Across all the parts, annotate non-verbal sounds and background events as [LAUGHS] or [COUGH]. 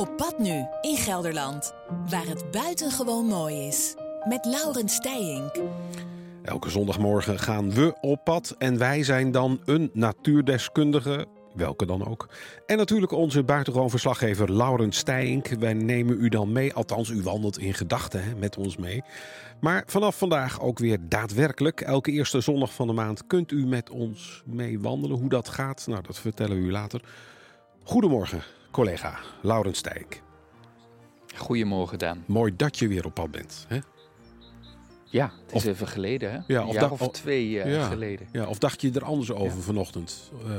Op pad nu in Gelderland, waar het buitengewoon mooi is. Met Laurens Steijink. Elke zondagmorgen gaan we op pad en wij zijn dan een natuurdeskundige, welke dan ook. En natuurlijk onze buitengewoon verslaggever Laurens Steijink. Wij nemen u dan mee, althans u wandelt in gedachten met ons mee. Maar vanaf vandaag ook weer daadwerkelijk. Elke eerste zondag van de maand kunt u met ons mee wandelen. Hoe dat gaat, nou dat vertellen we u later. Goedemorgen, collega Laurens Steijink. Goedemorgen, Daan. Mooi dat je weer op pad bent. Hè? Ja, het is Of- even geleden, hè? Ja, of of of- twee eh, ja. geleden. Ja, of dacht je er anders over vanochtend eh,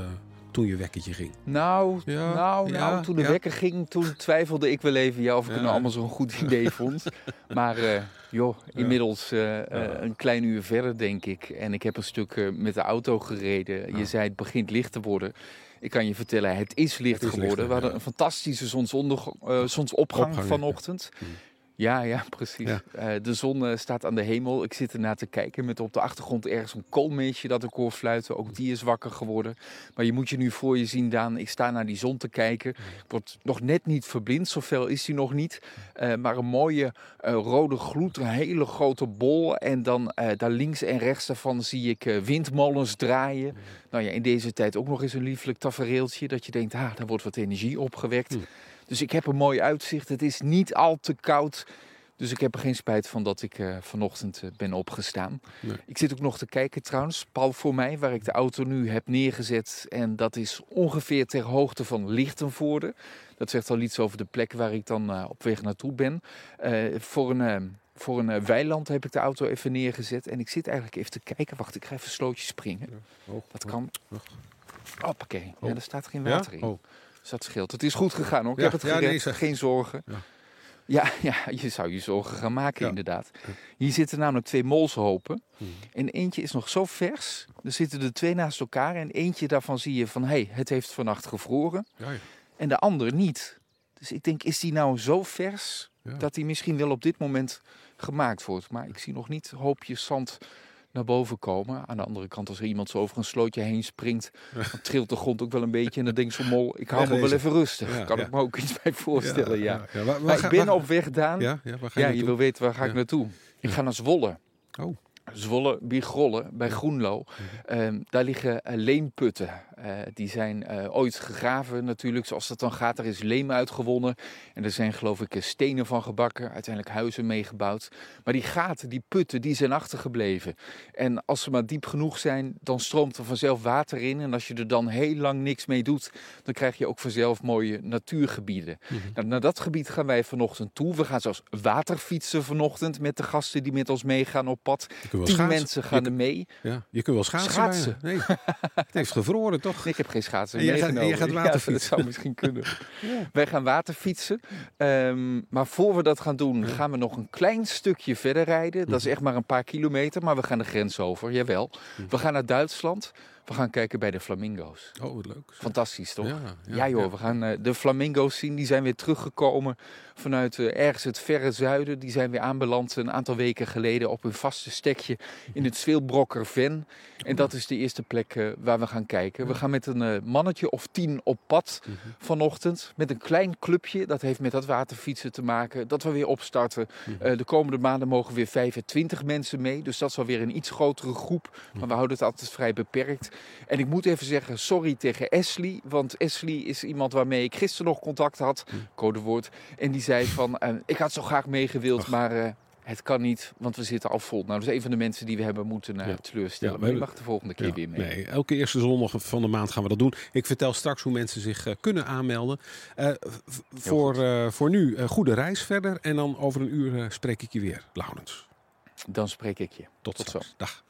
toen je wekkertje ging? Nou, Ja, nou, ja, nou, toen de ja. wekker ging, toen twijfelde ik wel even ja, of ik het nou allemaal zo'n goed idee vond. [LAUGHS] Maar eh, joh, inmiddels eh, eh, Ja. een klein uur verder, denk ik. En ik heb een stuk met de auto gereden. Ja. Je zei het begint licht te worden. Ik kan je vertellen, het is licht Het is geworden. lichter, We hadden ja. een fantastische zonsonder, eh, zonsopgang Opgang, vanochtend. ja. Ja, ja, precies. Ja. Eh, de zon eh, staat aan de hemel. Ik zit ernaar te kijken met op de achtergrond ergens een koolmeesje dat ik hoor fluiten. Ook die is wakker geworden. Maar je moet je nu voor je zien, Daan. Ik sta naar die zon te kijken. Ik word nog net niet verblind, zoveel is die nog niet. Eh, maar een mooie rode gloed, een hele grote bol. En dan daar links en rechts daarvan zie ik windmolens draaien. Nou ja, in deze tijd ook nog eens een lieflijk tafereeltje. Dat je denkt, ah, daar wordt wat energie opgewekt. Dus ik heb een mooi uitzicht. Het is niet al te koud. Dus ik heb er geen spijt van dat ik eh, vanochtend eh, ben opgestaan. Nee. Ik zit ook nog te kijken trouwens, pal voor mij, waar ik de auto nu heb neergezet. En dat is ongeveer ter hoogte van Lichtenvoorde. Dat zegt al iets over de plek waar ik dan eh, op weg naartoe ben. Voor een, voor een weiland heb ik de auto even neergezet. En ik zit eigenlijk even te kijken. Wacht, ik ga even een slootje springen. Dat kan. Hoppakee. Ja, er staat geen Ja? water in. Oh. Dus dat scheelt. Het is goed gegaan hoor. Ik Ja, heb het ja, gered. nee, zeg. Geen zorgen. Ja. Ja. [LAUGHS] Ja, je zou je zorgen gaan maken Ja. inderdaad. Hier zitten namelijk twee molshopen. Hmm. En eentje is nog zo vers. Er zitten er twee naast elkaar. En eentje daarvan zie je van, hé, hey, het heeft vannacht gevroren. Ja, ja. En de andere niet. Dus ik denk, is die nou zo vers dat die misschien wel op dit moment gemaakt wordt. Maar ik zie nog niet hoopjes zand naar boven komen. Aan de andere kant, als er iemand zo over een slootje heen springt, dan [LAUGHS] trilt de grond ook wel een beetje. En dan denk ik zo mol, ik hou me wel even rustig. Ja, kan ja. ik me ook iets bij voorstellen, ja. Waar- waar ik ben waar- op weg, Daan. Ja, Ja, ja, waar ga je wil weten waar ga ik naartoe. Ik ga naar Zwolle. Oh. Zwolle, Bigrollen, bij Groenlo. Mhm. Ehm, daar liggen eh, leemputten. Eh, die zijn eh, ooit gegraven natuurlijk, zoals dat dan gaat. Er is leem uitgewonnen. En er zijn geloof ik eh, stenen van gebakken. Uiteindelijk huizen meegebouwd. Maar die gaten, die putten, die zijn achtergebleven. En als ze maar diep genoeg zijn, dan stroomt er vanzelf water in. En als je er dan heel lang niks mee doet, dan krijg je ook vanzelf mooie natuurgebieden. Mhm. Nou, naar dat gebied gaan wij vanochtend toe. We gaan zelfs waterfietsen vanochtend met de gasten die met ons meegaan op pad. Tien schaatsen. mensen gaan je, er mee. ja, je kunt wel schaatsen. Schaatsen. Nee, het heeft [LAUGHS] gevroren toch? Ik heb geen schaatsen En gaat- gaat [LAUGHS] Ja, waterfietsen. dat zou misschien kunnen. [LAUGHS] Wij gaan waterfietsen. Ehm, maar voor we dat gaan doen, gaan we nog een klein stukje verder rijden. Dat is Mhm. echt maar een paar kilometer, maar we gaan de grens over. Jawel. We gaan naar Duitsland. We gaan kijken bij de flamingo's. Oh, wat leuk. Fantastisch, toch? Ja, Ja, joh, we gaan eh, de flamingo's zien. Die zijn weer teruggekomen vanuit eh, ergens het verre zuiden. Die zijn weer aanbeland een aantal weken geleden op hun vaste stekje in het Zweelbrokker Ven. En dat is de eerste plek eh, waar we gaan kijken. We gaan met een mannetje of tien op pad Mhm. vanochtend. Met een klein clubje. Dat heeft met dat waterfietsen te maken. Dat we weer opstarten. Mhm. De komende maanden mogen weer 25 mensen mee. Dus dat is alweer een iets grotere groep. Maar we houden het altijd vrij beperkt. En ik moet even zeggen, sorry tegen Ashley. Want Ashley is iemand waarmee ik gisteren nog contact had. Codewoord. En die zei van, eh, ik had zo graag meegewild, maar eh, het kan niet. Want we zitten al vol. Nou, dat is een van de mensen die we hebben moeten Ja. teleurstellen. Ja, maar je mag de volgende keer Ja, weer mee. nee, elke eerste zondag van de maand gaan we dat doen. Ik vertel straks hoe mensen zich kunnen aanmelden. Voor, voor nu, goede reis verder. En dan over een uur spreek ik je weer, Laurens. Dan spreek ik je. Tot, Tot straks. Dag.